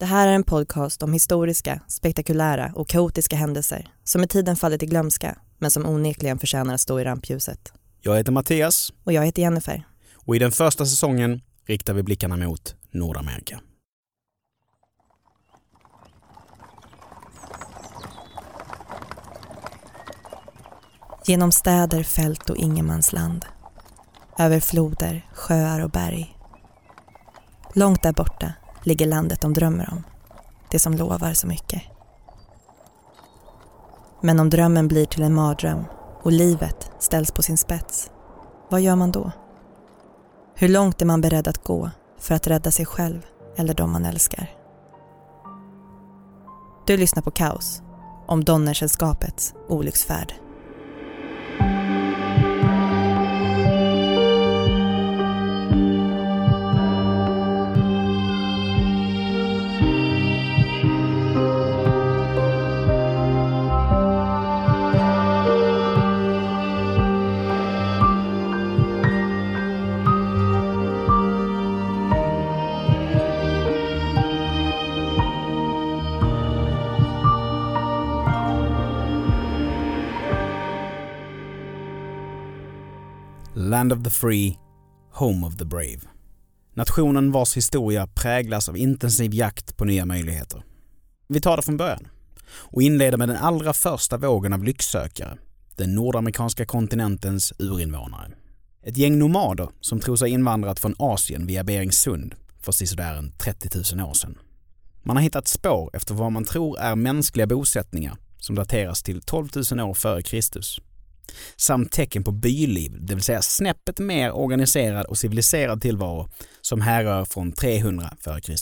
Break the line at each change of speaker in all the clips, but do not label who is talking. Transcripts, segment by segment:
Det här är en podcast om historiska, spektakulära och kaotiska händelser som med tiden fallit i glömska men som onekligen förtjänar att stå i rampljuset.
Jag heter Mattias
Och jag heter Jennifer.
och i den första säsongen riktar vi blickarna mot Nordamerika.
Genom städer, fält och ingenmansland. Över floder, sjöar och berg. Långt där borta ligger landet de drömmer om. Det som lovar så mycket. Men om drömmen blir till en mardröm och livet ställs på sin spets, vad gör man då? Hur långt är man beredd att gå för att rädda sig själv eller de man älskar? Du lyssnar på Kaos, om Donnersällskapets olycksfärd.
Land of the free, home of the brave. Nationen vars historia präglas av intensiv jakt på nya möjligheter. Vi tar det från början och inleder med den allra första vågen av lycksökare, den nordamerikanska kontinentens urinvånare. Ett gäng nomader som tror sig invandrat från Asien via Berings Sund för sisådär en 30 000 år sedan. Man har hittat spår efter vad man tror är mänskliga bosättningar som dateras till 12 000 år före Kristus samt tecken på byliv, det vill säga snäppet mer organiserad och civiliserad tillvaro som härrör från 300 f.Kr.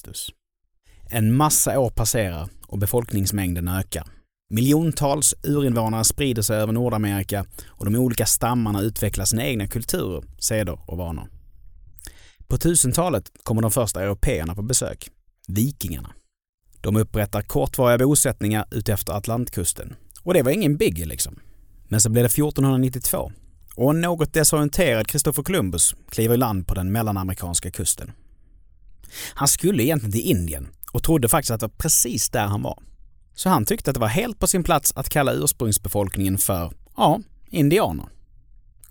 En massa år passerar och befolkningsmängden ökar. Miljontals urinvånare sprider sig över Nordamerika och de olika stammarna utvecklar sina egna kulturer, seder och vanor. På 1000-talet kommer de första européerna på besök, vikingarna. De upprättar kortvariga bosättningar utefter Atlantkusten. Och det var ingen biggie liksom. Men så blev det 1492 och en något desorienterad Kristoffer Columbus kliver i land på den mellanamerikanska kusten. Han skulle egentligen till Indien och trodde faktiskt att det var precis där han var. Så han tyckte att det var helt på sin plats att kalla ursprungsbefolkningen för, ja, indianer.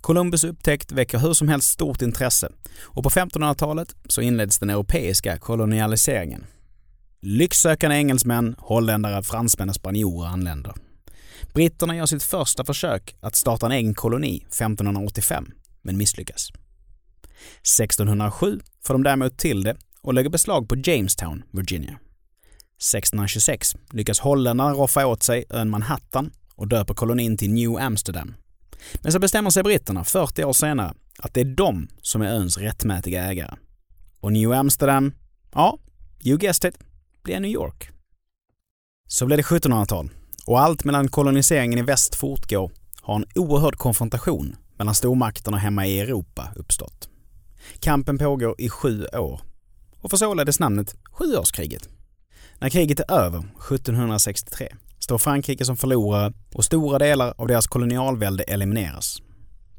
Columbus upptäckt väcker hur som helst stort intresse och på 1500-talet så inleds den europeiska kolonialiseringen. Lycksökande engelsmän, holländare, fransmän och spanjorer anländer. Britterna gör sitt första försök att starta en egen koloni 1585, men misslyckas. 1607 får de däremot till det och lägger beslag på Jamestown, Virginia. 1626 lyckas holländarna roffa åt sig ön Manhattan och döper kolonin till New Amsterdam. Men så bestämmer sig britterna 40 år senare att det är de som är öns rättmätiga ägare. Och New Amsterdam, ja, you guessed it, blir New York. Så blir det 1700-tal och allt mellan koloniseringen i väst fortgår har en oerhörd konfrontation mellan stormakterna hemma i Europa uppstått. Kampen pågår i sju år och får således namnet Sjuårskriget. När kriget är över, 1763, står Frankrike som förlorare och stora delar av deras kolonialvälde elimineras.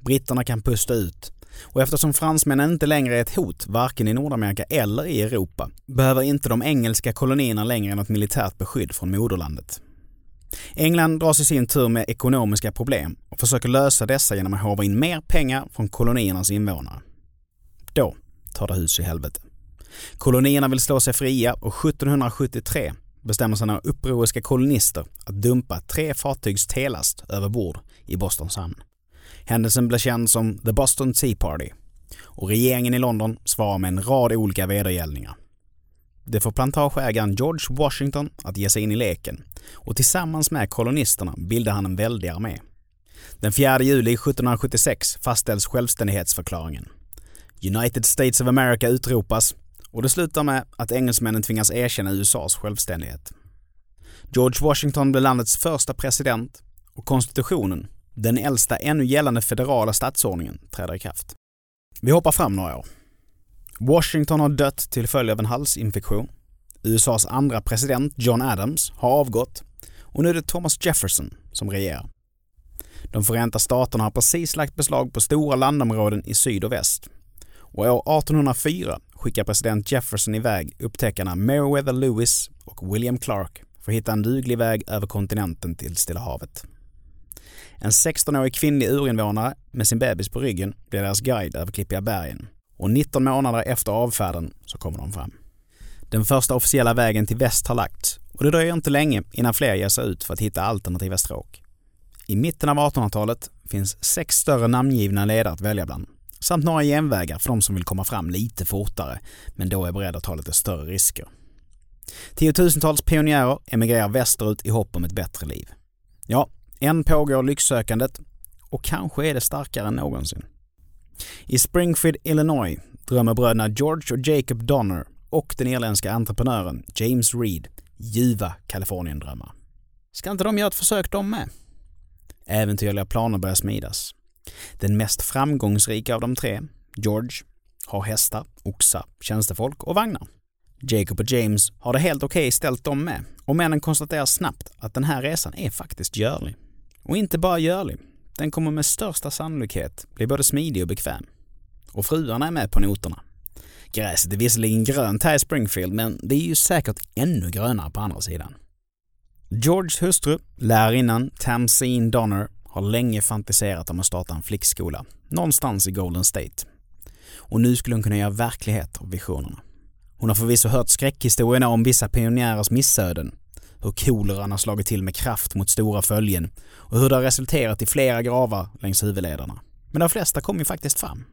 Britterna kan pusta ut och eftersom fransmännen inte längre är ett hot varken i Nordamerika eller i Europa behöver inte de engelska kolonierna längre något militärt beskydd från moderlandet. England dras i sin tur med ekonomiska problem och försöker lösa dessa genom att håva in mer pengar från koloniernas invånare. Då tar det hus i helvete. Kolonierna vill slå sig fria och 1773 bestämmer sig några upproriska kolonister att dumpa tre fartygs telast över bord i Bostons hamn. Händelsen blir känd som The Boston Tea Party och regeringen i London svarar med en rad olika vedergällningar. Det får plantageägaren George Washington att ge sig in i leken och tillsammans med kolonisterna bildar han en väldig armé. Den 4 juli 1776 fastställs självständighetsförklaringen. United States of America utropas och det slutar med att engelsmännen tvingas erkänna USAs självständighet. George Washington blir landets första president och konstitutionen, den äldsta ännu gällande federala statsordningen, träder i kraft. Vi hoppar fram några år. Washington har dött till följd av en halsinfektion. USAs andra president, John Adams, har avgått och nu är det Thomas Jefferson som regerar. De Förenta Staterna har precis lagt beslag på stora landområden i syd och väst. Och år 1804 skickar president Jefferson iväg upptäckarna Meriwether Lewis och William Clark för att hitta en duglig väg över kontinenten till Stilla havet. En 16-årig kvinnlig urinvånare med sin bebis på ryggen blir deras guide över klippiga bergen och 19 månader efter avfärden så kommer de fram. Den första officiella vägen till väst har lagts och det dröjer inte länge innan fler ger sig ut för att hitta alternativa stråk. I mitten av 1800-talet finns sex större namngivna ledare att välja bland samt några genvägar för de som vill komma fram lite fortare men då är beredda att ta lite större risker. Tiotusentals pionjärer emigrerar västerut i hopp om ett bättre liv. Ja, än pågår lycksökandet och kanske är det starkare än någonsin. I Springfield, Illinois drömmer bröderna George och Jacob Donner och den irländska entreprenören James Reed ljuva Kalifornien-drömmar. Ska inte de göra ett försök de med? Äventyrliga planer börjar smidas. Den mest framgångsrika av de tre, George, har hästar, oxar, tjänstefolk och vagnar. Jacob och James har det helt okej okay ställt dem med och männen konstaterar snabbt att den här resan är faktiskt görlig. Och inte bara görlig, den kommer med största sannolikhet bli både smidig och bekväm. Och fruarna är med på noterna. Gräset är visserligen grönt här i Springfield, men det är ju säkert ännu grönare på andra sidan. Georges hustru, lärarinnan Tamsine Donner, har länge fantiserat om att starta en flickskola någonstans i Golden State. Och nu skulle hon kunna göra verklighet av visionerna. Hon har förvisso hört skräckhistorierna om vissa pionjärers missöden, hur koleran har slagit till med kraft mot stora följen och hur det har resulterat i flera gravar längs huvudlederna. Men de flesta kom ju faktiskt fram.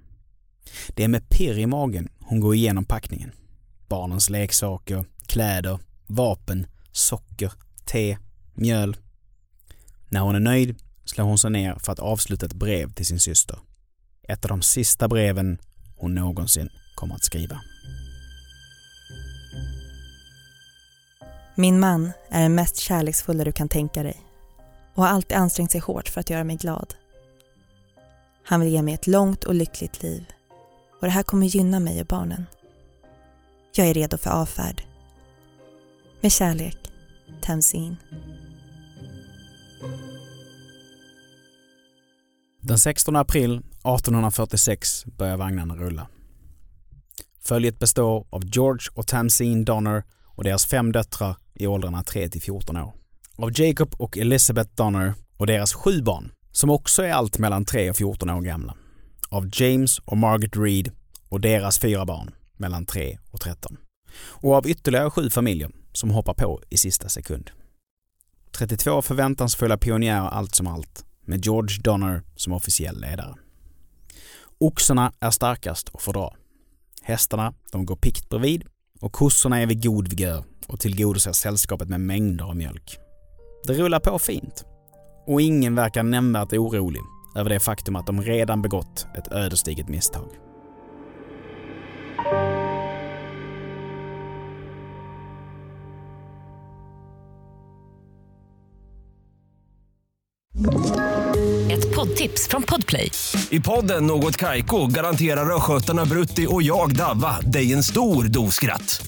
Det är med pirr i magen hon går igenom packningen. Barnens leksaker, kläder, vapen, socker, te, mjöl. När hon är nöjd slår hon sig ner för att avsluta ett brev till sin syster. Ett av de sista breven hon någonsin kommer att skriva.
Min man är den mest kärleksfulla du kan tänka dig och har alltid ansträngt sig hårt för att göra mig glad. Han vill ge mig ett långt och lyckligt liv och det här kommer gynna mig och barnen. Jag är redo för avfärd. Med kärlek, Tamsin.
Den 16 april 1846 börjar vagnarna rulla. Följet består av George och Tamsin Donner och deras fem döttrar i åldrarna 3 till 14 år. Av Jacob och Elizabeth Donner och deras sju barn, som också är allt mellan 3 och 14 år gamla. Av James och Margaret Reed och deras fyra barn, mellan 3 och 13. Och av ytterligare sju familjer som hoppar på i sista sekund. 32 förväntansfulla pionjärer allt som allt, med George Donner som officiell ledare. Oxarna är starkast och får dra. Hästarna, de går pikt bredvid och kossorna är vid god vigör och tillgodoser sällskapet med mängder av mjölk. Det rullar på fint. Och ingen verkar nämnvärt orolig över det faktum att de redan begått ett ödesdigert misstag.
Ett poddtips från Podplay.
I podden Något Kaiko garanterar östgötarna Brutti och jag, Davva, dig en stor dos skratt.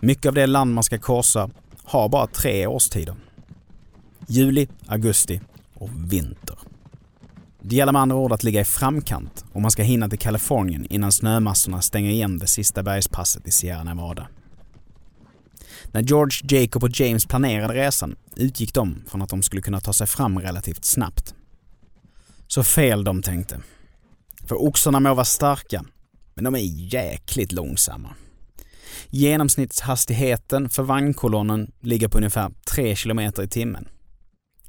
Mycket av det land man ska korsa har bara tre årstider. Juli, augusti och vinter. Det gäller med andra ord att ligga i framkant om man ska hinna till Kalifornien innan snömassorna stänger igen det sista bergspasset i Sierra Nevada. När George, Jacob och James planerade resan utgick de från att de skulle kunna ta sig fram relativt snabbt. Så fel de tänkte. För oxarna må vara starka, men de är jäkligt långsamma. Genomsnittshastigheten för vagnkolonnen ligger på ungefär 3 km i timmen.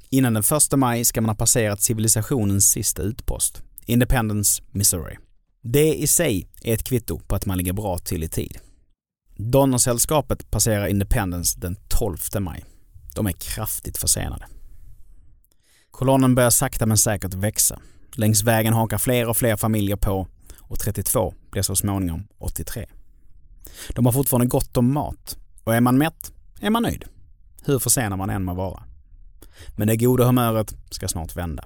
Innan den 1 maj ska man ha passerat civilisationens sista utpost, Independence, Missouri. Det i sig är ett kvitto på att man ligger bra till i tid. Donnersällskapet passerar Independence den 12 maj. De är kraftigt försenade. Kolonnen börjar sakta men säkert växa. Längs vägen hakar fler och fler familjer på och 32 blir så småningom 83. De har fortfarande gott om mat och är man mätt är man nöjd. hur försenad man än må vara. Men det goda humöret ska snart vända.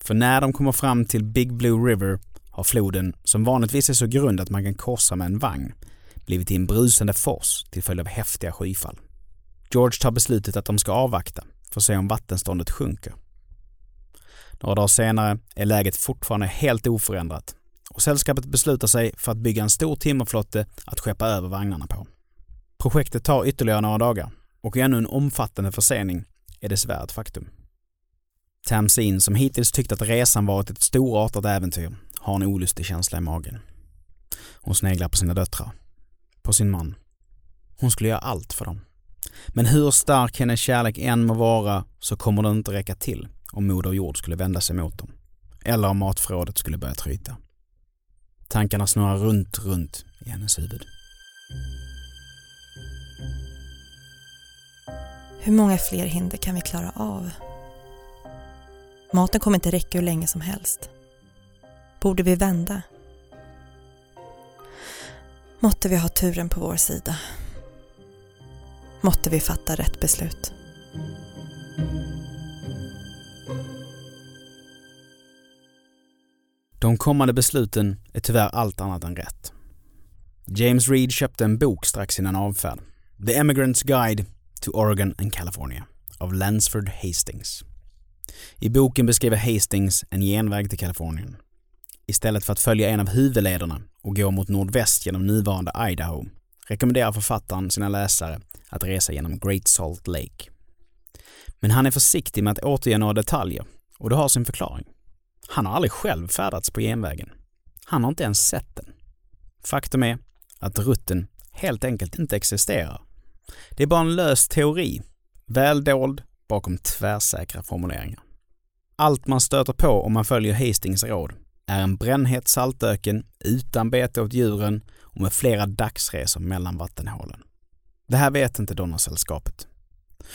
För när de kommer fram till Big Blue River har floden, som vanligtvis är så grund att man kan korsa med en vagn, blivit till en brusande fors till följd av häftiga skyfall. George tar beslutet att de ska avvakta för att se om vattenståndet sjunker. Några dagar senare är läget fortfarande helt oförändrat och sällskapet beslutar sig för att bygga en stor timmerflotte att skeppa över vagnarna på. Projektet tar ytterligare några dagar och ännu en omfattande försening är dessvärre ett faktum. Tamsin, som hittills tyckt att resan varit ett storartat äventyr, har en olustig känsla i magen. Hon sneglar på sina döttrar, på sin man. Hon skulle göra allt för dem. Men hur stark hennes kärlek än må vara så kommer den inte räcka till om Moder Jord skulle vända sig mot dem. Eller om matförrådet skulle börja tryta. Tankarna snurrar runt, runt i hennes huvud.
Hur många fler hinder kan vi klara av? Maten kommer inte räcka hur länge som helst. Borde vi vända? Måtte vi ha turen på vår sida. Måtte vi fatta rätt beslut.
De kommande besluten är tyvärr allt annat än rätt. James Reed köpte en bok strax innan avfärd. The Emigrant's Guide to Oregon and California av Lansford Hastings. I boken beskriver Hastings en genväg till Kalifornien. Istället för att följa en av huvudlederna och gå mot nordväst genom nuvarande Idaho rekommenderar författaren sina läsare att resa genom Great Salt Lake. Men han är försiktig med att återge några detaljer och det har sin förklaring. Han har aldrig själv färdats på genvägen. Han har inte ens sett den. Faktum är att rutten helt enkelt inte existerar. Det är bara en lös teori, väl dold bakom tvärsäkra formuleringar. Allt man stöter på om man följer Hastings råd är en brännhet saltöken utan bete åt djuren och med flera dagsresor mellan vattenhålen. Det här vet inte Donnersällskapet.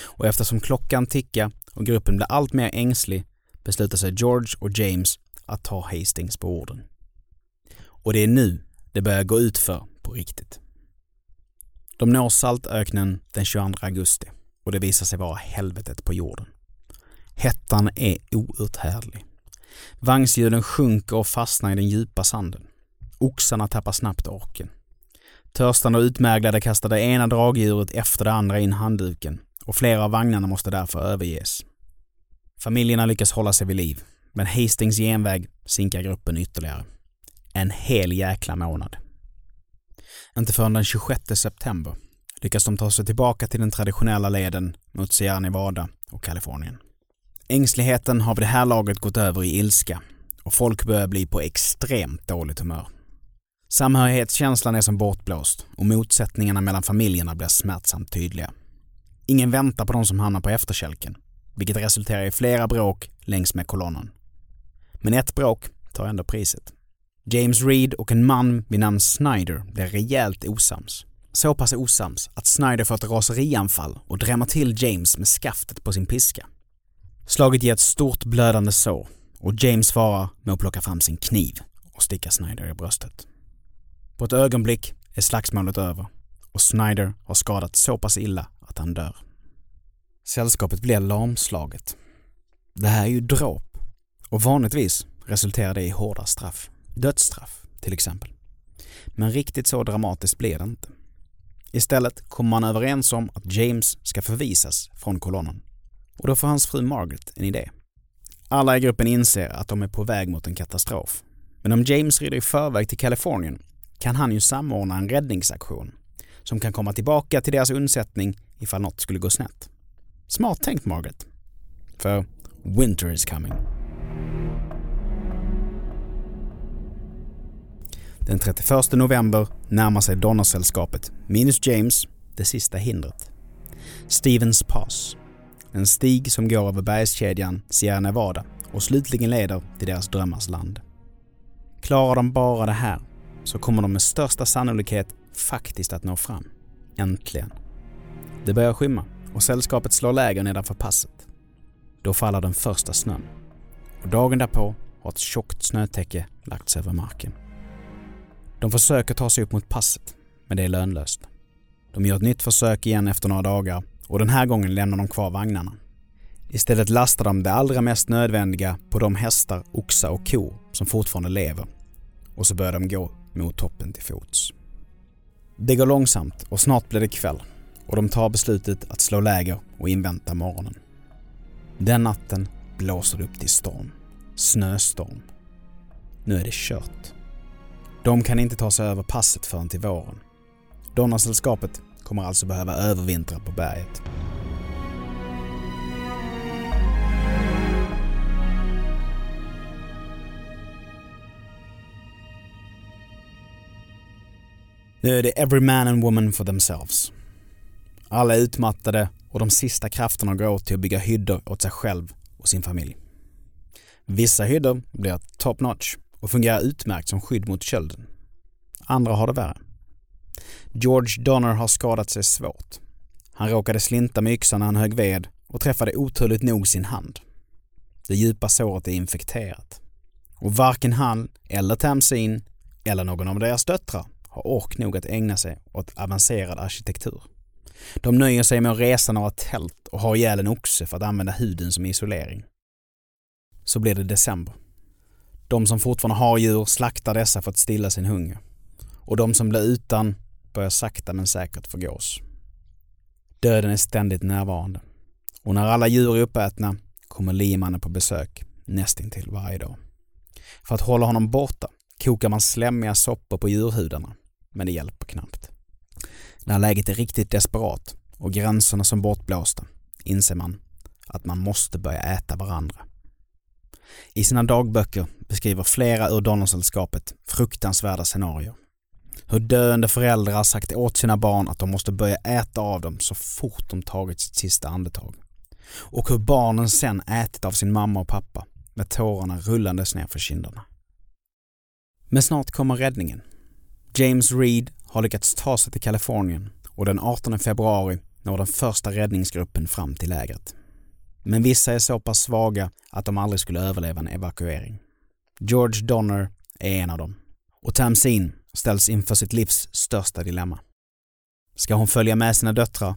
Och eftersom klockan tickar och gruppen blir allt mer ängslig beslutar sig George och James att ta Hastings på orden. Och det är nu det börjar gå ut för på riktigt. De når saltöknen den 22 augusti och det visar sig vara helvetet på jorden. Hettan är outhärdlig. Vagnshjulen sjunker och fastnar i den djupa sanden. Oxarna tappar snabbt orken. Törstande och utmärglade kastar det ena dragdjuret efter det andra in handduken och flera av vagnarna måste därför överges. Familjerna lyckas hålla sig vid liv, men Hastings genväg sinkar gruppen ytterligare. En hel jäkla månad. Inte förrän den 26 september lyckas de ta sig tillbaka till den traditionella leden mot Sierra Nevada och Kalifornien. Ängsligheten har vid det här laget gått över i ilska och folk börjar bli på extremt dåligt humör. Samhörighetskänslan är som bortblåst och motsättningarna mellan familjerna blir smärtsamt tydliga. Ingen väntar på de som hamnar på efterkälken, vilket resulterar i flera bråk längs med kolonnen. Men ett bråk tar ändå priset. James Reed och en man vid namn Snyder blir rejält osams. Så pass osams att Snyder får ett raserianfall och drämmer till James med skaftet på sin piska. Slaget ger ett stort blödande sår och James svarar med att plocka fram sin kniv och sticka Snyder i bröstet. På ett ögonblick är slagsmålet över och Snyder har skadats så pass illa att han dör. Sällskapet blir lamslaget. Det här är ju dråp och vanligtvis resulterar det i hårda straff. Dödsstraff, till exempel. Men riktigt så dramatiskt blir det inte. Istället kommer man överens om att James ska förvisas från kolonnen. Och då får hans fru Margaret en idé. Alla i gruppen inser att de är på väg mot en katastrof. Men om James rider i förväg till Kalifornien kan han ju samordna en räddningsaktion som kan komma tillbaka till deras undsättning ifall något skulle gå snett. Smart tänkt Margaret. För winter is coming. Den 31 november närmar sig Donnersällskapet, minus James, det sista hindret. Stevens Pass. En stig som går över bergskedjan Sierra Nevada och slutligen leder till deras drömmars land. Klarar de bara det här så kommer de med största sannolikhet faktiskt att nå fram. Äntligen. Det börjar skymma och sällskapet slår läger nedanför passet. Då faller den första snön. Och dagen därpå har ett tjockt snötäcke lagts över marken. De försöker ta sig upp mot passet, men det är lönlöst. De gör ett nytt försök igen efter några dagar och den här gången lämnar de kvar vagnarna. Istället lastar de det allra mest nödvändiga på de hästar, oxar och kor som fortfarande lever. Och så börjar de gå mot toppen till fots. Det går långsamt och snart blir det kväll och de tar beslutet att slå läger och invänta morgonen. Den natten blåser det upp till storm. Snöstorm. Nu är det kört. De kan inte ta sig över passet förrän till våren. Donnersällskapet kommer alltså behöva övervintra på berget. Nu är det every man and woman for themselves. Alla är utmattade och de sista krafterna går åt till att bygga hyddor åt sig själv och sin familj. Vissa hyddor blir top notch och fungerar utmärkt som skydd mot kölden. Andra har det värre. George Donner har skadat sig svårt. Han råkade slinta med yxan när han högg ved och träffade oturligt nog sin hand. Det djupa såret är infekterat. Och varken han eller Tamsin eller någon av deras döttrar har ork nog att ägna sig åt avancerad arkitektur. De nöjer sig med att resa några tält och ha ihjäl en oxe för att använda huden som isolering. Så blir det december. De som fortfarande har djur slaktar dessa för att stilla sin hunger. Och de som blir utan börjar sakta men säkert förgås. Döden är ständigt närvarande. Och när alla djur är uppätna kommer liemannen på besök nästintill varje dag. För att hålla honom borta kokar man slemmiga soppor på djurhudarna, men det hjälper knappt. När läget är riktigt desperat och gränserna som bortblåsta inser man att man måste börja äta varandra. I sina dagböcker beskriver flera ur Donnersällskapet fruktansvärda scenarier. Hur döende föräldrar sagt åt sina barn att de måste börja äta av dem så fort de tagit sitt sista andetag. Och hur barnen sen ätit av sin mamma och pappa med tårarna rullandes ner för kinderna. Men snart kommer räddningen. James Reed har lyckats ta sig till Kalifornien och den 18 februari når den första räddningsgruppen fram till lägret. Men vissa är så pass svaga att de aldrig skulle överleva en evakuering. George Donner är en av dem. Och Tamsin ställs inför sitt livs största dilemma. Ska hon följa med sina döttrar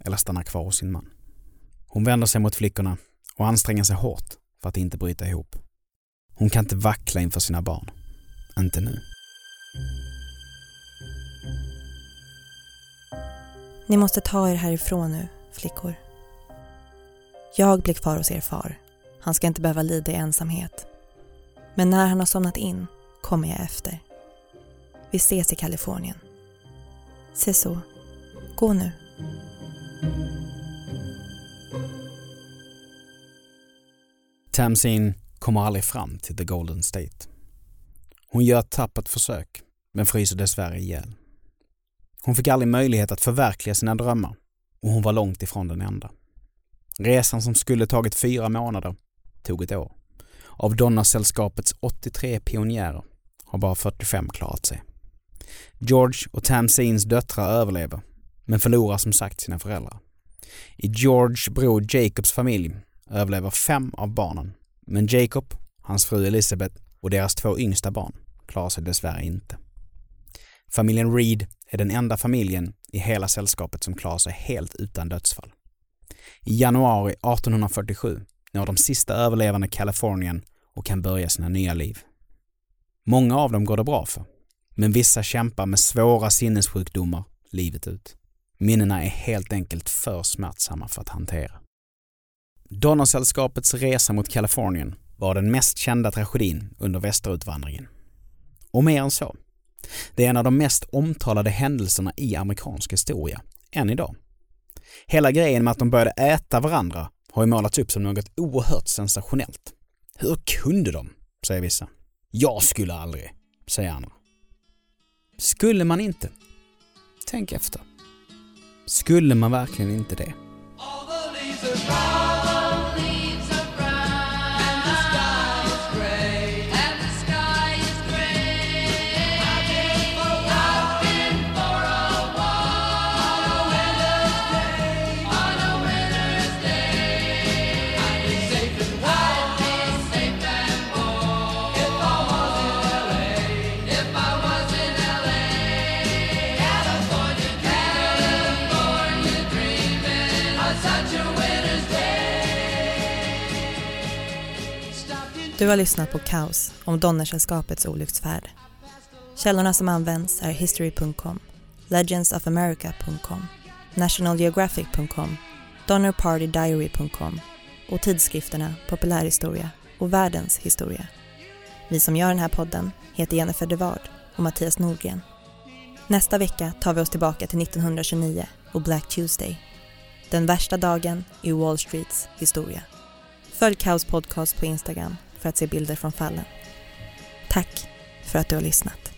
eller stanna kvar hos sin man? Hon vänder sig mot flickorna och anstränger sig hårt för att inte bryta ihop. Hon kan inte vackla inför sina barn. Inte nu.
Ni måste ta er härifrån nu, flickor. Jag blir kvar hos er far. Han ska inte behöva lida i ensamhet. Men när han har somnat in kommer jag efter. Vi ses i Kalifornien. Se så. Gå nu.
Tamsin kommer aldrig fram till The Golden State. Hon gör ett tappert försök, men fryser dessvärre ihjäl. Hon fick aldrig möjlighet att förverkliga sina drömmar och hon var långt ifrån den enda. Resan som skulle tagit fyra månader tog ett år. Av Donnersällskapets 83 pionjärer har bara 45 klarat sig. George och Tamsins döttrar överlever, men förlorar som sagt sina föräldrar. I George bror Jacobs familj överlever fem av barnen, men Jacob, hans fru Elizabeth och deras två yngsta barn klarar sig dessvärre inte. Familjen Reed är den enda familjen i hela sällskapet som klarar sig helt utan dödsfall. I januari 1847 når de sista överlevande Kalifornien och kan börja sina nya liv. Många av dem går det bra för, men vissa kämpar med svåra sinnessjukdomar livet ut. Minnena är helt enkelt för smärtsamma för att hantera. Donnersällskapets resa mot Kalifornien var den mest kända tragedin under västerutvandringen. Och mer än så. Det är en av de mest omtalade händelserna i amerikansk historia, än idag. Hela grejen med att de började äta varandra har ju målats upp som något oerhört sensationellt. Hur kunde de? säger vissa. Jag skulle aldrig, säger andra. Skulle man inte? Tänk efter. Skulle man verkligen inte det?
Du har lyssnat på Kaos om Donnersällskapets olycksfärd. Källorna som används är history.com, legendsofamerica.com, nationalgeographic.com, donnerpartydiary.com och tidskrifterna Populärhistoria och Världens historia. Vi som gör den här podden heter Jennifer Devard och Mattias Nordgren. Nästa vecka tar vi oss tillbaka till 1929 och Black Tuesday. Den värsta dagen i Wall Streets historia. Följ Kaos podcast på Instagram för att se bilder från fallen. Tack för att du har lyssnat.